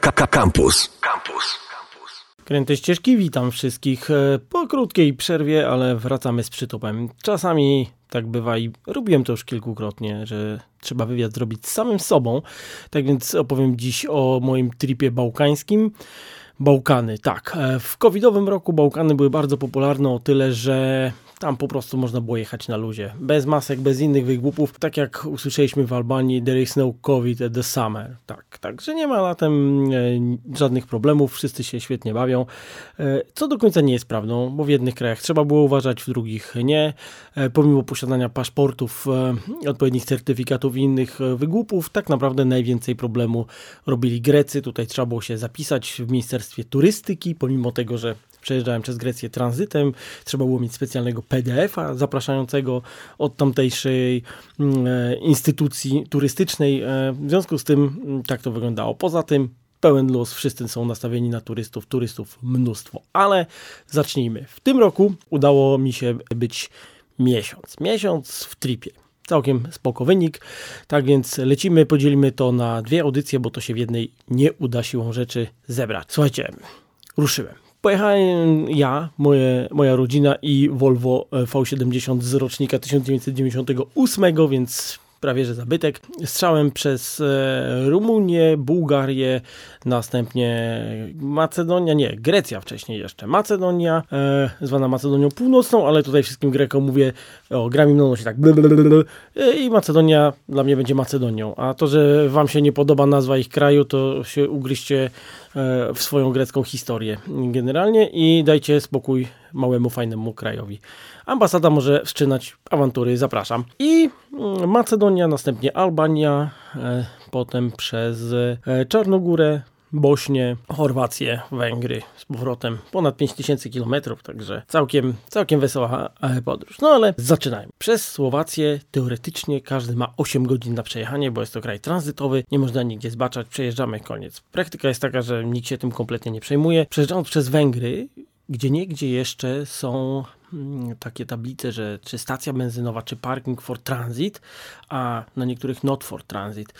Campus. Campus. Kręte ścieżki, witam wszystkich e, po krótkiej przerwie, ale wracamy z przytupem. Czasami tak bywa i robiłem to już kilkukrotnie, że trzeba wywiad zrobić z samym sobą. Tak więc opowiem dziś o moim tripie bałkańskim. Bałkany, tak. E, w covidowym roku Bałkany były bardzo popularne o tyle, że tam po prostu można było jechać na luzie. Bez masek, bez innych wygłupów. Tak jak usłyszeliśmy w Albanii, there is no COVID the summer. Tak, także nie ma latem e, żadnych problemów, wszyscy się świetnie bawią. E, co do końca nie jest prawdą, bo w jednych krajach trzeba było uważać, w drugich nie. E, pomimo posiadania paszportów, odpowiednich certyfikatów i innych wygłupów, tak naprawdę najwięcej problemu robili Grecy. Tutaj trzeba było się zapisać w Ministerstwie Turystyki, pomimo tego, że przejeżdżałem przez Grecję tranzytem, trzeba było mieć specjalnego PDF-a zapraszającego od tamtejszej mm, e, instytucji turystycznej. E, w związku z tym mm, tak to wyglądało. Poza tym pełen luz, wszyscy są nastawieni na turystów, turystów mnóstwo. Ale zacznijmy. W tym roku udało mi się być miesiąc. Miesiąc w tripie. Całkiem spoko wynik. Tak więc lecimy, podzielimy to na dwie audycje, bo to się w jednej nie uda siłą rzeczy zebrać. Słuchajcie, ruszyłem. Pojechałem ja, moje, moja rodzina i Volvo V70 z rocznika 1998, więc prawie że zabytek. Strzałem przez e, Rumunię, Bułgarię, następnie Macedonia, nie, Grecja wcześniej jeszcze. Macedonia, e, zwana Macedonią Północną, ale tutaj wszystkim Grekom mówię, o, gra mi się tak blablabla, i Macedonia dla mnie będzie Macedonią. A to, że wam się nie podoba nazwa ich kraju, to się ugryźcie w swoją grecką historię generalnie i dajcie spokój małemu, fajnemu krajowi. Ambasada może wszczynać awantury, zapraszam. I mm, Macedonia, następnie Albania, e, potem przez e, Czarnogórę, Bośnię, Chorwację, Węgry z powrotem ponad 5000 km, także całkiem, całkiem wesoła e, podróż. No ale zaczynajmy. Przez Słowację teoretycznie każdy ma 8 godzin na przejechanie, bo jest to kraj tranzytowy, nie można nigdzie zbaczać, przejeżdżamy, koniec. Praktyka jest taka, że nikt się tym kompletnie nie przejmuje. Przejeżdżając przez Węgry, gdzie niegdzie jeszcze są takie tablice, że czy stacja benzynowa, czy parking for transit, a na niektórych not for transit.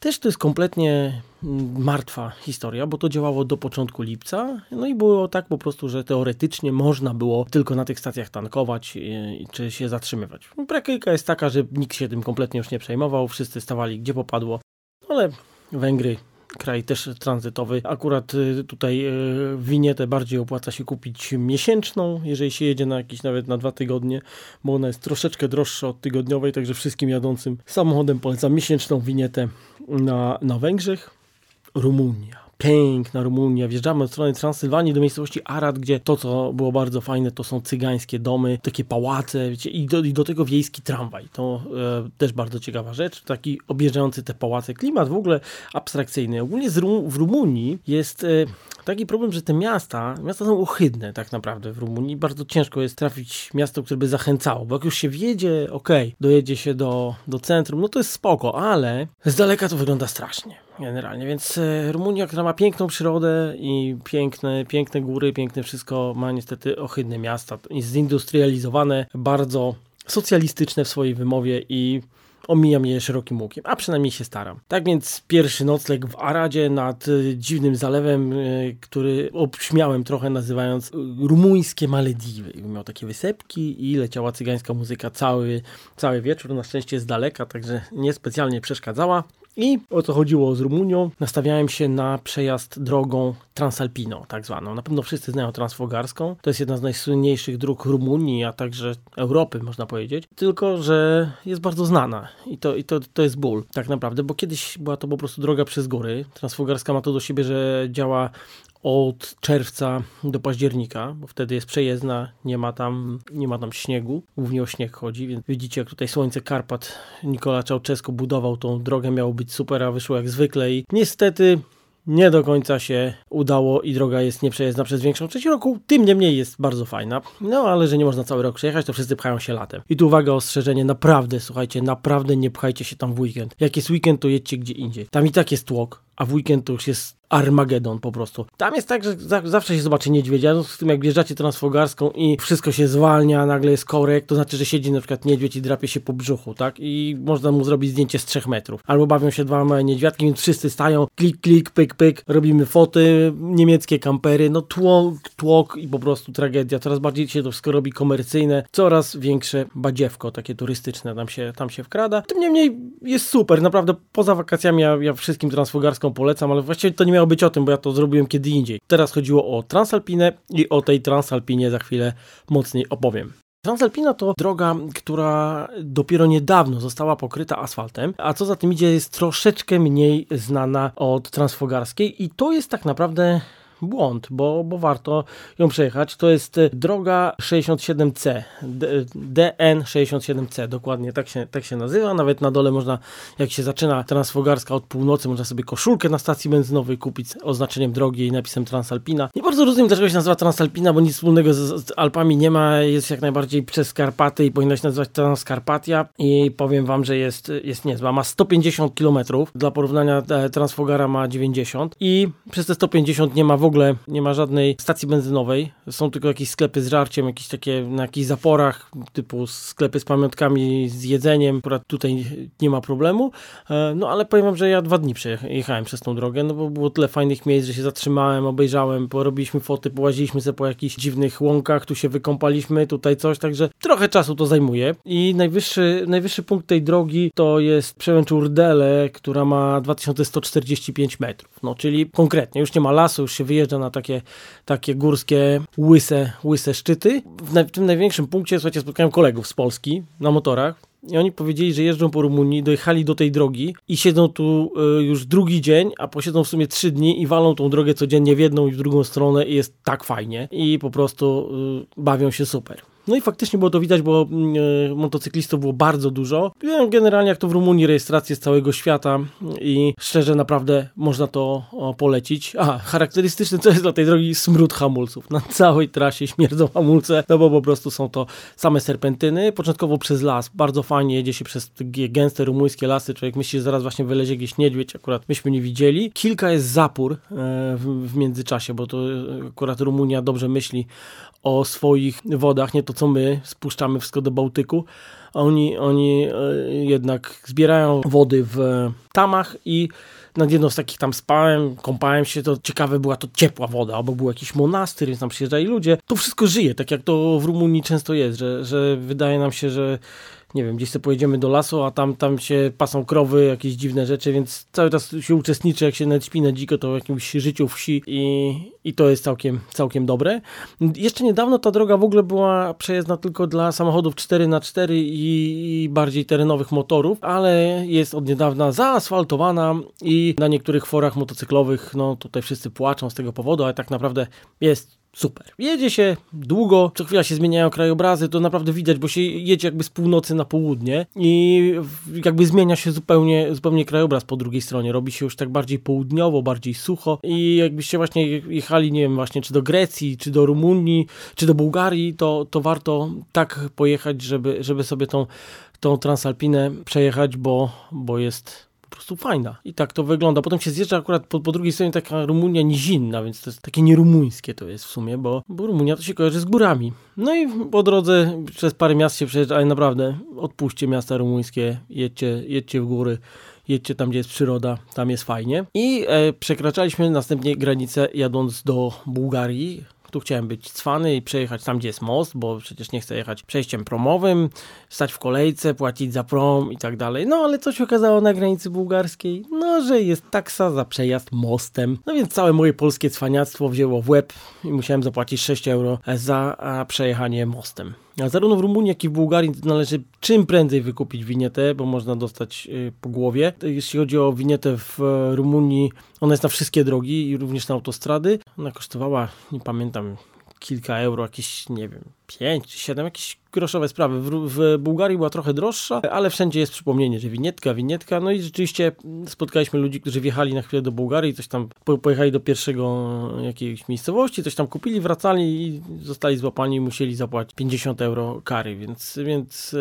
Też to jest kompletnie mm, martwa historia, bo to działało do początku lipca. No i było tak po prostu, że teoretycznie można było tylko na tych stacjach tankować i, czy się zatrzymywać. Praktyka jest taka, że nikt się tym kompletnie już nie przejmował, wszyscy stawali gdzie popadło, ale Węgry kraj też tranzytowy. Akurat y, tutaj y, winietę bardziej opłaca się kupić miesięczną, jeżeli się jedzie na jakieś nawet na dwa tygodnie, bo ona jest troszeczkę droższa od tygodniowej, także wszystkim jadącym samochodem polecam miesięczną winietę na, na Węgrzech. Rumunia piękna Rumunia. Wjeżdżamy od strony Transylwanii do miejscowości Arad, gdzie to, co było bardzo fajne, to są cygańskie domy, takie pałace wiecie, i, do, i do tego wiejski tramwaj. To e, też bardzo ciekawa rzecz. Taki objeżdżający te pałace. Klimat w ogóle abstrakcyjny. Ogólnie w Rumunii jest e, taki problem, że te miasta, miasta są ohydne tak naprawdę w Rumunii. Bardzo ciężko jest trafić miasto, które by zachęcało, bo jak już się wjedzie, ok, dojedzie się do, do centrum, no to jest spoko, ale z daleka to wygląda strasznie generalnie, więc e, Rumunia, która ma piękną przyrodę i piękne, piękne góry, piękne wszystko, ma niestety ohydne miasta, jest zindustrializowane, bardzo socjalistyczne w swojej wymowie i omijam je szerokim łukiem, a przynajmniej się staram. Tak więc pierwszy nocleg w Aradzie nad y, dziwnym zalewem, y, który obśmiałem trochę nazywając rumuńskie Malediwy. Miał takie wysepki i leciała cygańska muzyka cały, cały wieczór, na szczęście z daleka, także niespecjalnie przeszkadzała. I o co chodziło z Rumunią, nastawiałem się na przejazd drogą Transalpino, tak zwaną. Na pewno wszyscy znają Transfogarską. To jest jedna z najsłynniejszych dróg Rumunii, a także Europy, można powiedzieć. Tylko, że jest bardzo znana i to, i to, to jest ból, tak naprawdę, bo kiedyś była to po prostu droga przez góry. Transfogarska ma to do siebie, że działa od czerwca do października, bo wtedy jest przejezdna, nie ma tam, nie ma tam śniegu, głównie o śnieg chodzi, więc widzicie jak tutaj słońce Karpat Nikola Czałczesko budował tą drogę, miało być super, a wyszło jak zwykle i niestety nie do końca się udało i droga jest nieprzejezdna przez większą część roku. Tym niemniej jest bardzo fajna. No ale że nie można cały rok przejechać, to wszyscy pchają się latem. I tu uwaga, ostrzeżenie, naprawdę, słuchajcie, naprawdę nie pchajcie się tam w weekend. Jak jest weekend, to jedźcie gdzie indziej. Tam i tak jest tłok a w weekend to już jest Armagedon po prostu. Tam jest tak, że za, zawsze się zobaczy niedźwiedzia, w z tym jak wjeżdżacie transfogarską i wszystko się zwalnia, nagle jest korek, to znaczy, że siedzi na przykład niedźwiedź i drapie się po brzuchu, tak? I można mu zrobić zdjęcie z trzech metrów. Albo bawią się dwa małe niedźwiadki, więc wszyscy stają, klik, klik, pyk, pyk, robimy foty, niemieckie kampery, no tłok, tłok i po prostu tragedia. Coraz bardziej się to wszystko robi komercyjne, coraz większe badziewko, takie turystyczne tam się, tam się wkrada. Tym niemniej jest super, naprawdę poza wakacjami ja, ja wszystkim transfogarską polecam, ale właściwie to nie miało być o tym, bo ja to zrobiłem kiedy indziej. Teraz chodziło o Transalpinę i o tej Transalpinie za chwilę mocniej opowiem. Transalpina to droga, która dopiero niedawno została pokryta asfaltem, a co za tym idzie jest troszeczkę mniej znana od transfogarskiej i to jest tak naprawdę błąd, bo, bo warto ją przejechać. To jest e, droga 67C, DN67C, dokładnie tak się, tak się nazywa. Nawet na dole można, jak się zaczyna transfogarska od północy, można sobie koszulkę na stacji benzynowej kupić z oznaczeniem drogi i napisem Transalpina. Nie bardzo rozumiem, dlaczego się nazywa Transalpina, bo nic wspólnego z, z Alpami nie ma. Jest jak najbardziej przez Karpaty i powinna się nazywać Transkarpatia i powiem Wam, że jest, jest niezła. Ma 150 km, dla porównania e, Transfogara ma 90 i przez te 150 nie ma w ogóle nie ma żadnej stacji benzynowej. Są tylko jakieś sklepy z żarciem, jakieś takie na jakichś zaporach, typu sklepy z pamiątkami, z jedzeniem. Akurat tutaj nie ma problemu. E, no ale powiem wam, że ja dwa dni przejechałem przez tą drogę, no bo było tyle fajnych miejsc, że się zatrzymałem, obejrzałem, porobiliśmy foty, połaziliśmy sobie po jakichś dziwnych łąkach, tu się wykąpaliśmy, tutaj coś, także trochę czasu to zajmuje. I najwyższy, najwyższy punkt tej drogi to jest przełęcz Urdele, która ma 2145 metrów. No czyli konkretnie, już nie ma lasu, już się wyjeżdża na takie, takie górskie, łyse, łyse szczyty. W, na, w tym największym punkcie, słuchajcie, spotkałem kolegów z Polski na motorach. I oni powiedzieli, że jeżdżą po Rumunii, dojechali do tej drogi i siedzą tu y, już drugi dzień, a posiedzą w sumie trzy dni i walą tą drogę codziennie w jedną i w drugą stronę i jest tak fajnie. I po prostu y, bawią się super. No i faktycznie było to widać, bo e, motocyklistów było bardzo dużo. Generalnie jak to w Rumunii rejestracje z całego świata i szczerze naprawdę można to polecić. A, charakterystyczne co jest dla tej drogi smród hamulców. Na całej trasie śmierdzą hamulce, no bo po prostu są to same serpentyny. Początkowo przez las, bardzo fajnie jedzie się przez gęste rumuńskie lasy. Człowiek myśli, że zaraz właśnie wylezie gdzieś niedźwiedź, akurat myśmy nie widzieli. Kilka jest zapór e, w, międzyczasie, bo to akurat Rumunia dobrze myśli o swoich wodach, nie to co my spuszczamy wszystko do Bałtyku, a oni, oni e, jednak zbierają wody w tamach i nad jedną z takich tam spałem, kąpałem się, to ciekawe była to ciepła woda, albo był jakiś monastyr, więc tam przyjeżdżali ludzie. To wszystko żyje, tak jak to w Rumunii często jest, że, że wydaje nam się, że nie wiem, gdzieś sobie pojedziemy do lasu, a tam, tam się pasą krowy, jakieś dziwne rzeczy, więc cały czas się uczestniczy, jak się nawet śpi na dziko, to w jakimś życiu wsi i, i to jest całkiem, całkiem dobre. Jeszcze niedawno ta droga w ogóle była przejezdna tylko dla samochodów 4x4 i, i bardziej terenowych motorów, ale jest od niedawna zaasfaltowana i na niektórych forach motocyklowych, no tutaj wszyscy płaczą z tego powodu, ale tak naprawdę jest super. Jedzie się długo, co chwila się zmieniają krajobrazy, to naprawdę widać, bo się jedzie jakby z północy na południe i jakby zmienia się zupełnie, zupełnie krajobraz po drugiej stronie. Robi się już tak bardziej południowo, bardziej sucho i jakbyście właśnie jechali, nie wiem, właśnie czy do Grecji, czy do Rumunii, czy do Bułgarii, to, to warto tak pojechać, żeby, żeby sobie tą, tą Transalpinę przejechać, bo, bo jest po prostu fajna. I tak to wygląda. Potem się zjeżdża akurat po, po drugiej stronie taka Rumunia nizinna, więc to jest takie nierumuńskie to jest w sumie, bo, bo Rumunia to się kojarzy z górami. No i po drodze przez parę miast się przejeżdża, ale naprawdę odpuśćcie miasta rumuńskie, jedźcie, jedźcie w góry jedźcie tam, gdzie jest przyroda, tam jest fajnie. I e, przekraczaliśmy następnie granicę jadąc do Bułgarii. Tu chciałem być cwany i przejechać tam, gdzie jest most, bo przecież nie chcę jechać przejściem promowym, stać w kolejce, płacić za prom i tak dalej. No ale co się okazało na granicy bułgarskiej? No, że jest taksa za przejazd mostem. No więc całe moje polskie cwaniactwo wzięło w łeb i musiałem zapłacić 6 euro za przejechanie mostem. Zarówno w Rumunii, jak i w Bułgarii należy czym prędzej wykupić winietę, bo można dostać y, po głowie. Jeśli chodzi o winietę w Rumunii, ona jest na wszystkie drogi i również na autostrady. Ona kosztowała, nie pamiętam, kilka euro, jakieś, nie wiem, 5 czy 7, jakieś groszowe sprawy. W, w, Bułgarii była trochę droższa, ale wszędzie jest przypomnienie, że winietka, winietka. No i rzeczywiście spotkaliśmy ludzi, którzy wjechali na chwilę do Bułgarii, coś tam pojechali do pierwszego jakiejś miejscowości, coś tam kupili, wracali i zostali złapani i musieli zapłacić 50 euro kary, więc, więc e,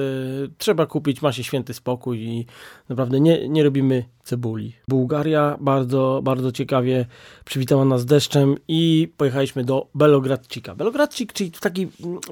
trzeba kupić, ma się święty spokój i naprawdę nie, nie robimy cebuli. Bułgaria bardzo, bardzo ciekawie przywitała nas deszczem i pojechaliśmy do Belogradcika. Belogradcik, czyli taki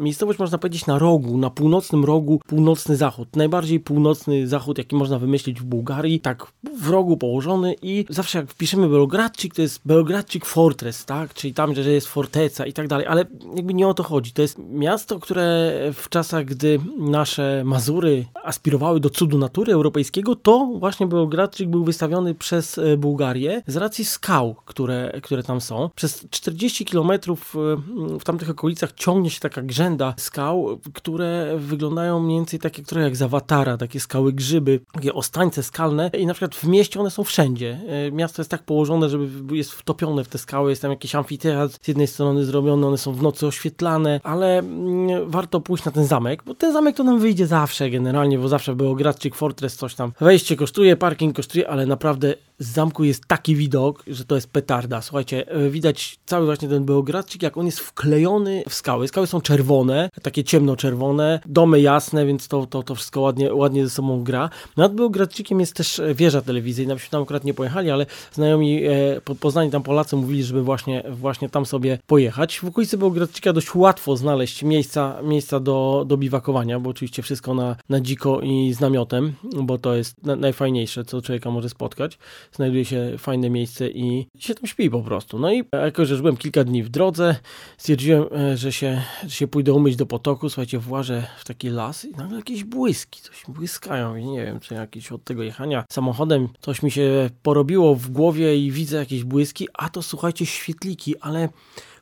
miejscowość można powiedzieć na rogu, na północnym rogu, północny zachód. Najbardziej północny zachód, jaki można wymyślić w Bułgarii, tak w rogu położony i zawsze jak wpiszemy Belogradcik, to jest Belogradcik Fortress, tak? Czyli tam, że jest forteca i tak dalej, ale jakby nie o to chodzi. To jest miasto, które w czasach, gdy nasze Mazury aspirowały do cudu natury europejskiego, to właśnie Belogradcik był wystawiony przez e, Bułgarię z racji skał, które, które tam są. Przez 40 kilometrów e, w tamtych okolicach ciągnie się taka grzęda skał, które wyglądają mniej więcej tak jak, trochę jak zawatara, takie skały grzyby, takie ostańce skalne i na przykład w mieście one są wszędzie. E, miasto jest tak położone, żeby jest wtopione w te skały, jest tam jakiś amfiteatr z jednej strony zrobiony, one są w nocy oświetlane, ale mm, warto pójść na ten zamek, bo ten zamek to nam wyjdzie zawsze generalnie, bo zawsze było Gradczyk Fortress, coś tam. Wejście kosztuje, parking kosztuje, ale naprawdę z zamku jest taki widok, że to jest petarda. Słuchajcie, e, widać cały właśnie ten Beogradczyk, jak on jest wklejony w skały. Skały są czerwone, takie ciemno-czerwone, domy jasne, więc to, to, to wszystko ładnie, ładnie ze sobą gra. Nad Beogradczykiem jest też e, wieża telewizyjna, myśmy tam akurat nie pojechali, ale znajomi e, poznani tam Polacy mówili, żeby właśnie, właśnie tam sobie pojechać. W okolicy Beogradczyka dość łatwo znaleźć miejsca, miejsca do, do biwakowania, bo oczywiście wszystko na, na dziko i z namiotem, bo to jest na, najfajniejsze, co człowieka może spotkać znajduje się fajne miejsce i się tam śpi po prostu. No i jako, że byłem kilka dni w drodze, stwierdziłem, e, że się, że się pójdę umyć do potoku, słuchajcie, włażę w taki las i nagle jakieś błyski, coś błyskają i nie wiem, czy jakieś od tego jechania samochodem coś mi się porobiło w głowie i widzę jakieś błyski, a to słuchajcie, świetliki, ale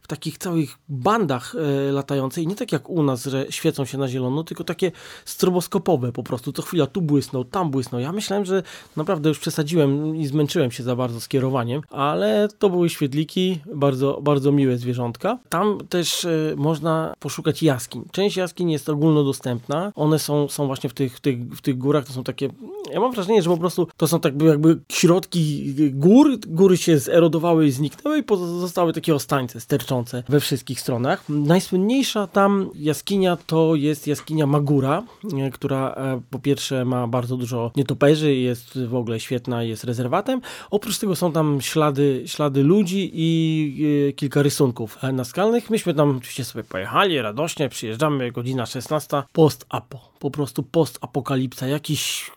w takich całych bandach e, latające i nie tak jak u nas, że świecą się na zielono, tylko takie stroboskopowe po prostu. Co chwila tu błysnął, tam błysnął. Ja myślałem, że naprawdę już przesadziłem i zmęczyłem się za bardzo z kierowaniem, ale to były świetliki, bardzo, bardzo miłe zwierzątka. Tam też e, można poszukać jaskiń. Część jaskiń jest ogólnodostępna. One są, są właśnie w tych, w, tych, w tych górach, to są takie, ja mam wrażenie, że po prostu to są tak jakby środki gór, góry się zerodowały i zniknęły i pozostały takie ostańce sterczące we wszystkich stronach. Najsłynniejsza tam jaskinia to jest jaskinia Magura, e, która e, po pierwsze ma bardzo dużo nietoperzy, jest w ogóle świetna, jest rezerwatem. Oprócz tego są tam ślady, ślady ludzi i e, kilka rysunków naskalnych. Myśmy tam oczywiście sobie pojechali radośnie, przyjeżdżamy, godzina 16, post-apo, po prostu post-apokalipsa, jakiś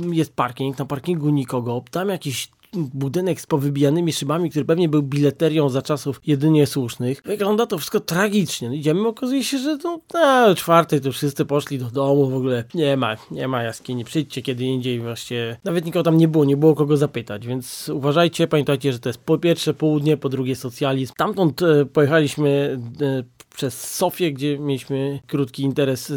jest parking, na parkingu nikogo, tam jakiś budynek z powybijanymi szybami, który pewnie był bileterią za czasów jedynie słusznych. Wygląda to wszystko tragicznie. No idziemy, okazuje się, że to na czwartej to wszyscy poszli do domu, w ogóle nie ma, nie ma jaskini, przyjdźcie kiedy indziej właśnie. Nawet nikogo tam nie było, nie było kogo zapytać, więc uważajcie, pamiętajcie, że to jest po pierwsze południe, po drugie socjalizm. Tamtąd e, pojechaliśmy e, przez Sofię, gdzie mieliśmy krótki interes,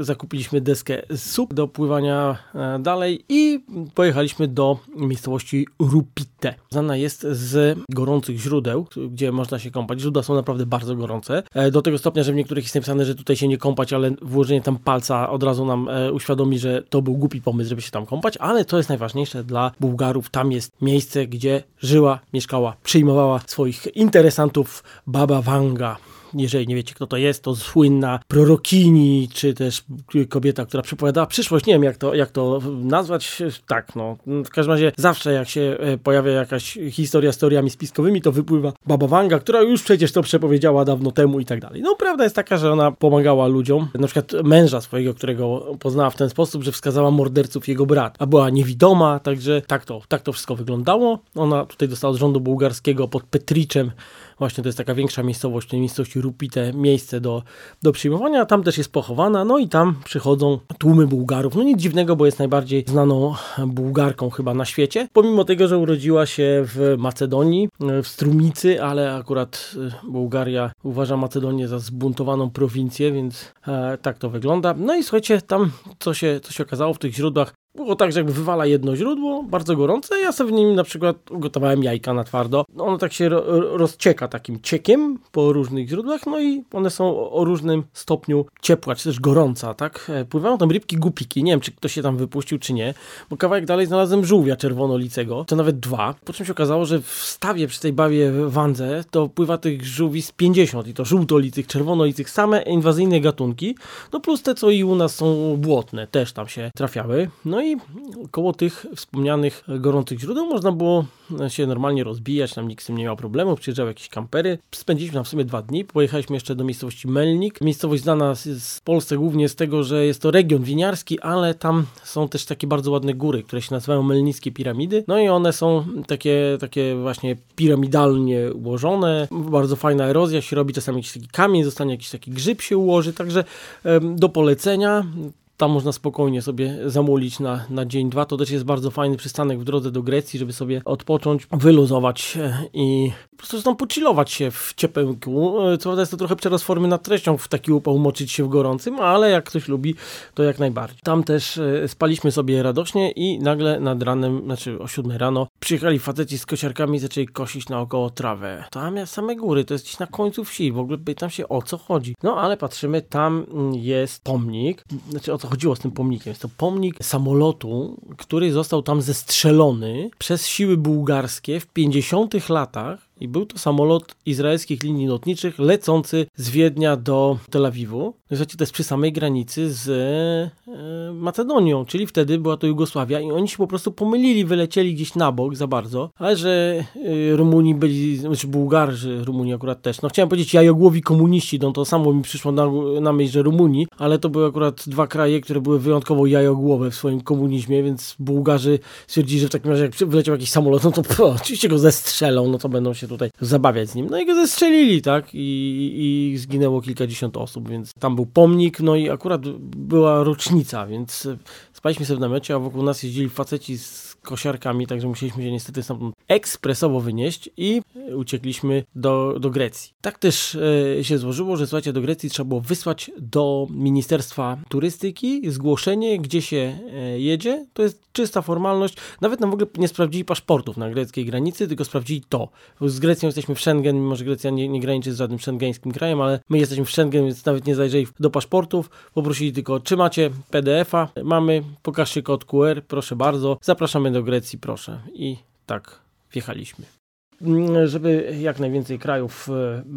zakupiliśmy deskę SUP do pływania e, dalej i pojechaliśmy do miejscowości Rupite. Znana jest z gorących źródeł, gdzie można się kąpać. Źródła są naprawdę bardzo gorące. E, do tego stopnia, że w niektórych jest napisane, że tutaj się nie kąpać, ale włożenie tam palca od razu nam e, uświadomi, że to był głupi pomysł, żeby się tam kąpać, ale to jest najważniejsze dla Bułgarów. Tam jest miejsce, gdzie żyła, mieszkała, przyjmowała swoich interesantów Baba Wanga jeżeli nie wiecie kto to jest, to słynna prorokini, czy też kobieta, która przepowiadała przyszłość, nie wiem jak to, jak to nazwać, tak no, w każdym razie zawsze jak się e, pojawia jakaś historia z teoriami spiskowymi, to wypływa Baba Wanga, która już przecież to przepowiedziała dawno temu i tak dalej. No prawda jest taka, że ona pomagała ludziom, na przykład męża swojego, którego poznała w ten sposób, że wskazała morderców jego brat, a była niewidoma, także tak to, tak to wszystko wyglądało. Ona tutaj dostała od rządu bułgarskiego pod Petriczem Właśnie to jest taka większa miejscowość, tej miejscowości Rupite, miejsce do, do przyjmowania. Tam też jest pochowana, no i tam przychodzą tłumy Bułgarów. No nic dziwnego, bo jest najbardziej znaną Bułgarką chyba na świecie. Pomimo tego, że urodziła się w Macedonii, w Strumicy, ale akurat y, Bułgaria uważa Macedonię za zbuntowaną prowincję, więc e, tak to wygląda. No i słuchajcie, tam co się, co się okazało w tych źródłach, było tak, że jakby wywala jedno źródło, bardzo gorące, ja sobie w nim na przykład ugotowałem jajka na twardo. Ono tak się ro rozcieka takim ciekiem po różnych źródłach, no i one są o, różnym stopniu ciepła, czy też gorąca, tak? E, pływają tam rybki gupiki, nie wiem, czy ktoś się tam wypuścił, czy nie, bo kawałek dalej znalazłem żółwia czerwonolicego, to nawet dwa, po czym się okazało, że w stawie przy tej bawie wandze to pływa tych żółwi z 50 i to żółtolitych, czerwonolitych, same inwazyjne gatunki, no plus te, co i u nas są błotne, też tam się trafiały. No i koło tych wspomnianych gorących źródeł można było się normalnie rozbijać, tam nikt z tym nie miał problemu, przyjeżdżały jakieś kampery. Spędziliśmy tam w sumie dwa dni, pojechaliśmy jeszcze do miejscowości Melnik. Miejscowość znana w Polsce głównie z tego, że jest to region winiarski, ale tam są też takie bardzo ładne góry, które się nazywają Melnickie Piramidy. No i one są takie, takie właśnie piramidalnie ułożone. Bardzo fajna erozja się robi, czasami jakiś taki kamień, zostanie jakiś taki grzyb się ułoży, także do polecenia. Tam można spokojnie sobie zamulić na, na dzień, dwa. To też jest bardzo fajny przystanek w drodze do Grecji, żeby sobie odpocząć, wyluzować e, i po prostu tam pocilować się w ciepełku. E, co prawda jest to trochę przerost formy nad treścią, w taki upał moczyć się w gorącym, ale jak ktoś lubi, to jak najbardziej. Tam też e, spaliśmy sobie radośnie i nagle nad ranem, znaczy o 7 rano, przyjechali faceci z kosiarkami i zaczęli kosić naokoło trawę. Tam jest same góry, to jest gdzieś na końcu wsi, w ogóle pytam się o co chodzi. No ale patrzymy, tam jest pomnik, znaczy o co chodziło z tym pomnikiem. Jest to pomnik samolotu, który został tam zestrzelony przez siły bułgarskie w 50 latach i był to samolot izraelskich linii lotniczych lecący z Wiednia do Tel Awiwu. Słuchajcie, to jest przy samej granicy z e, Macedonią, czyli wtedy była to Jugosławia i oni się po prostu pomylili, wylecieli gdzieś na bok za bardzo, ale że e, Rumuni byli, znaczy Bułgarzy, Rumuni akurat też. No chciałem powiedzieć jajogłowi komuniści, no to samo mi przyszło na, na myśl, że Rumuni, ale to były akurat dwa kraje, które były wyjątkowo jajogłowe w swoim komunizmie, więc Bułgarzy stwierdzili, że w takim razie jak wyleciał jakiś samolot, no to po, oczywiście go zestrzelą, no to będą się tutaj zabawiać z nim. No i go zestrzelili, tak? I, i zginęło kilkadziesiąt osób, więc tam był pomnik, no i akurat była rocznica, więc spaliśmy sobie w namiocie, a wokół nas jeździli faceci z kosiarkami, także musieliśmy się niestety stamtąd ekspresowo wynieść i uciekliśmy do, do Grecji. Tak też e, się złożyło, że słuchajcie, do Grecji trzeba było wysłać do Ministerstwa Turystyki zgłoszenie, gdzie się e, jedzie. To jest czysta formalność. Nawet nam w ogóle nie sprawdzili paszportów na greckiej granicy, tylko sprawdzili to. Z Grecją jesteśmy w Schengen, mimo że Grecja nie, nie graniczy z żadnym szengeńskim krajem, ale my jesteśmy w Schengen, więc nawet nie zajrzeli do paszportów. Poprosili tylko, czy macie PDF-a? Mamy, pokażcie kod QR, proszę bardzo. Zapraszamy do Grecji, proszę. I tak wjechaliśmy. Mm, żeby jak najwięcej krajów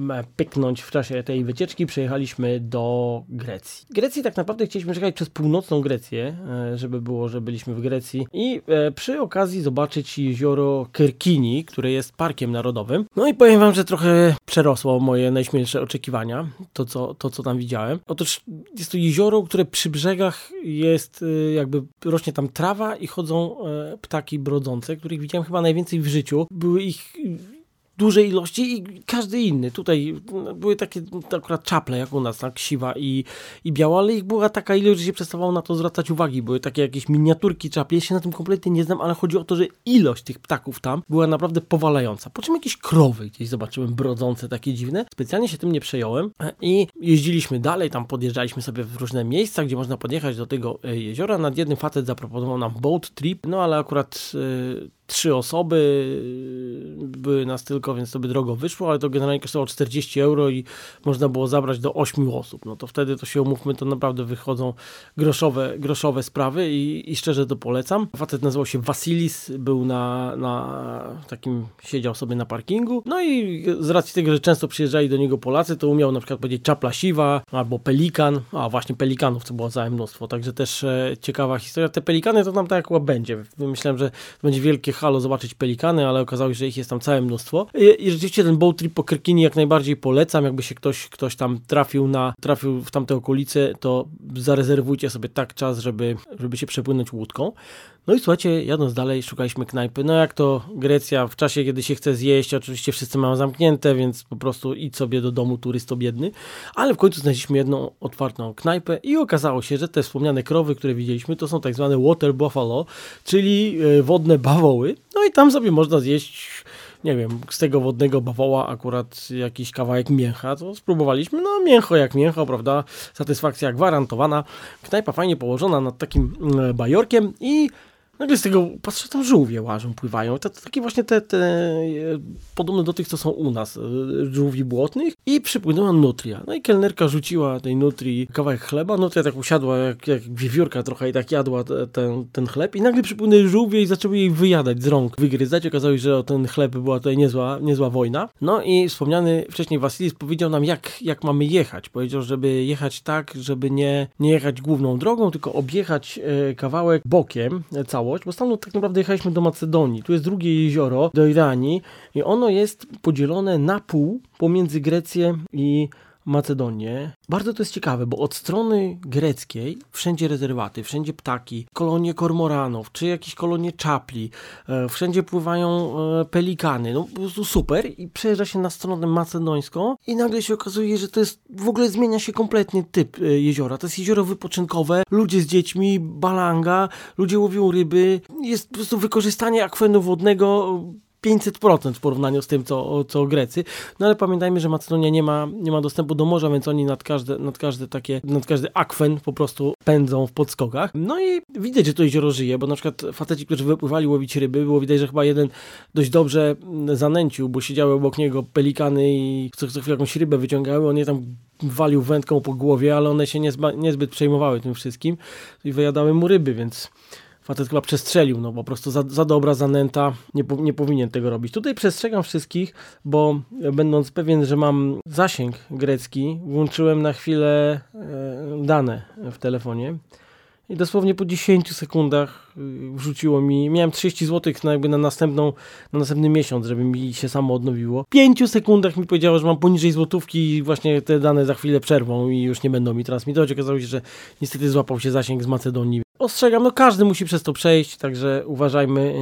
e, pyknąć w czasie tej wycieczki, przejechaliśmy do Grecji. Grecji tak naprawdę chcieliśmy przejechać przez północną Grecję, e, żeby było, że byliśmy w Grecji i e, przy okazji zobaczyć jezioro Kerkini, które jest parkiem narodowym. No i powiem wam, że trochę przerosło moje najśmielsze oczekiwania, to co, to co tam widziałem. Otóż jest to jezioro, które przy brzegach jest jakby rośnie tam trawa i chodzą ptaki brodzące, których widziałem chyba najwięcej w życiu. Były ich dużej ilości i każdy inny. Tutaj były takie akurat czaple jak u nas, tak, siwa i, i biała, ale ich była taka ilość, że się przestawało na to zwracać uwagi. Były takie jakieś miniaturki czapli, ja się na tym kompletnie nie znam, ale chodzi o to, że ilość tych ptaków tam była naprawdę powalająca. Po czym jakieś krowy gdzieś zobaczyłem brodzące, takie dziwne. Specjalnie się tym nie przejąłem i jeździliśmy dalej, tam podjeżdżaliśmy sobie w różne miejsca, gdzie można podjechać do tego e, jeziora. Nad jednym facet zaproponował nam boat trip, no ale akurat... Yy, trzy osoby, były nas tylko, więc to by drogo wyszło, ale to generalnie kosztowało 40 euro i można było zabrać do 8 osób. No to wtedy to się umówmy, to naprawdę wychodzą groszowe, groszowe sprawy i, i szczerze to polecam. Facet nazywał się Vasilis, był na, na takim, siedział sobie na parkingu, no i z racji tego, że często przyjeżdżali do niego Polacy, to umiał na przykład powiedzieć czapla siwa albo pelikan, a właśnie pelikanów to było całe mnóstwo, także też e, ciekawa historia. Te pelikany to tam tak jak będzie. Myślałem, że to będzie wielkie halo zobaczyć pelikany, ale okazało się, że ich jest tam całe mnóstwo. I, i rzeczywiście ten boat trip po Kerkini jak najbardziej polecam. Jakby się ktoś, ktoś tam trafił na trafił w tamte okolice, to zarezerwujcie sobie tak czas, żeby, żeby się przepłynąć łódką. No i słuchajcie, jadąc dalej, szukaliśmy knajpy. No jak to Grecja w czasie, kiedy się chce zjeść, oczywiście wszyscy mają zamknięte, więc po prostu idź sobie do domu turysto biedny. Ale w końcu znaleźliśmy jedną otwartą knajpę i okazało się, że te wspomniane krowy, które widzieliśmy, to są tak zwane water buffalo, czyli e, wodne bawoły. No i tam sobie można zjeść nie wiem, z tego wodnego bawoła akurat jakiś kawałek mięcha, to spróbowaliśmy, no mięcho jak mięcho, prawda, satysfakcja gwarantowana, knajpa fajnie położona nad takim mm, bajorkiem i Nagle z tego patrzę, tam żółwie łażą, pływają. To, to takie właśnie te, te, e, podobne do tych, co są u nas, e, żółwi błotnych. I przypłynęła nutria. No i kelnerka rzuciła tej nutrii kawałek chleba. Nutria tak usiadła jak, jak wiewiórka trochę i tak jadła te, ten, ten chleb. I nagle przypłynęły żółwie i zaczęły jej wyjadać z rąk, wygryzać. Okazało się, że o ten chleb była tutaj niezła, niezła wojna. No i wspomniany wcześniej Wasilis powiedział nam, jak, jak mamy jechać. Powiedział, żeby jechać tak, żeby nie, nie jechać główną drogą, tylko objechać e, kawałek bokiem cało całość, bo stamtąd tak naprawdę jechaliśmy do Macedonii. Tu jest drugie jezioro, do Iranii i ono jest podzielone na pół pomiędzy Grecję i Macedonię. Bardzo to jest ciekawe, bo od strony greckiej wszędzie rezerwaty, wszędzie ptaki, kolonie kormoranów, czy jakieś kolonie czapli, e, wszędzie pływają e, pelikany, no po prostu super i przejeżdża się na stronę macedońską i nagle się okazuje, że to jest, w ogóle zmienia się kompletnie typ e, jeziora. To jest jezioro wypoczynkowe, ludzie z dziećmi, balanga, ludzie łowią ryby, jest po prostu wykorzystanie akwenu wodnego 500% w porównaniu z tym, co, co Grecy. No ale pamiętajmy, że Macedonia nie ma, nie ma dostępu do morza, więc oni nad każde, nad każde takie, nad każdy akwen po prostu pędzą w podskokach. No i widać, że to jezioro żyje, bo na przykład faceci, którzy wypływali łowić ryby, było widać, że chyba jeden dość dobrze zanęcił, bo siedziały obok niego pelikany i co, co chwilę jakąś rybę wyciągały, on je tam walił wędką po głowie, ale one się niezbyt przejmowały tym wszystkim i wyjadały mu ryby, więc facet chyba przestrzelił, no po prostu za, za dobra zanęta, nie, nie powinien tego robić. Tutaj przestrzegam wszystkich, bo będąc pewien, że mam zasięg grecki, włączyłem na chwilę e, dane w telefonie i dosłownie po 10 sekundach wrzuciło mi, miałem 30 zł na, jakby na, następną, na następny miesiąc, żeby mi się samo odnowiło. W 5 sekundach mi powiedziało, że mam poniżej złotówki i właśnie te dane za chwilę przerwą i już nie będą mi transmitować. Okazało się, że niestety złapał się zasięg z Macedonii ostrzegam, no każdy musi przez to przejść, także uważajmy,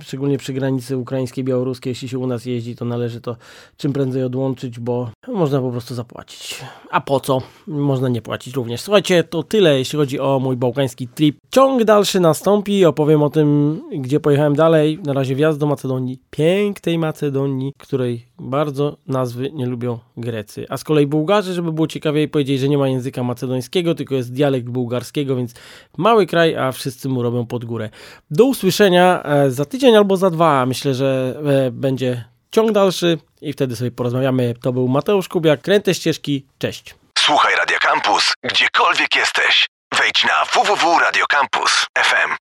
szczególnie przy granicy ukraińskiej, białoruskiej, jeśli się u nas jeździ, to należy to czym prędzej odłączyć, bo można po prostu zapłacić. A po co? Można nie płacić również. Słuchajcie, to tyle, jeśli chodzi o mój bałkański trip. Ciąg dalszy nastąpi, opowiem o tym, gdzie pojechałem dalej. Na razie wjazd do Macedonii, pięknej Macedonii, której bardzo nazwy nie lubią Grecy. A z kolei Bułgarzy, żeby było ciekawiej, powiedzieli, że nie ma języka macedońskiego, tylko jest dialekt bułgarskiego, więc mały kraj, a wszyscy mu robią pod górę. Do usłyszenia e, za tydzień albo za dwa. Myślę, że e, będzie ciąg dalszy i wtedy sobie porozmawiamy. To był Mateusz Kubiak, Kręte Ścieżki. Cześć. Słuchaj Radio Campus, gdziekolwiek jesteś. Wejdź na www.radiocampus.fm.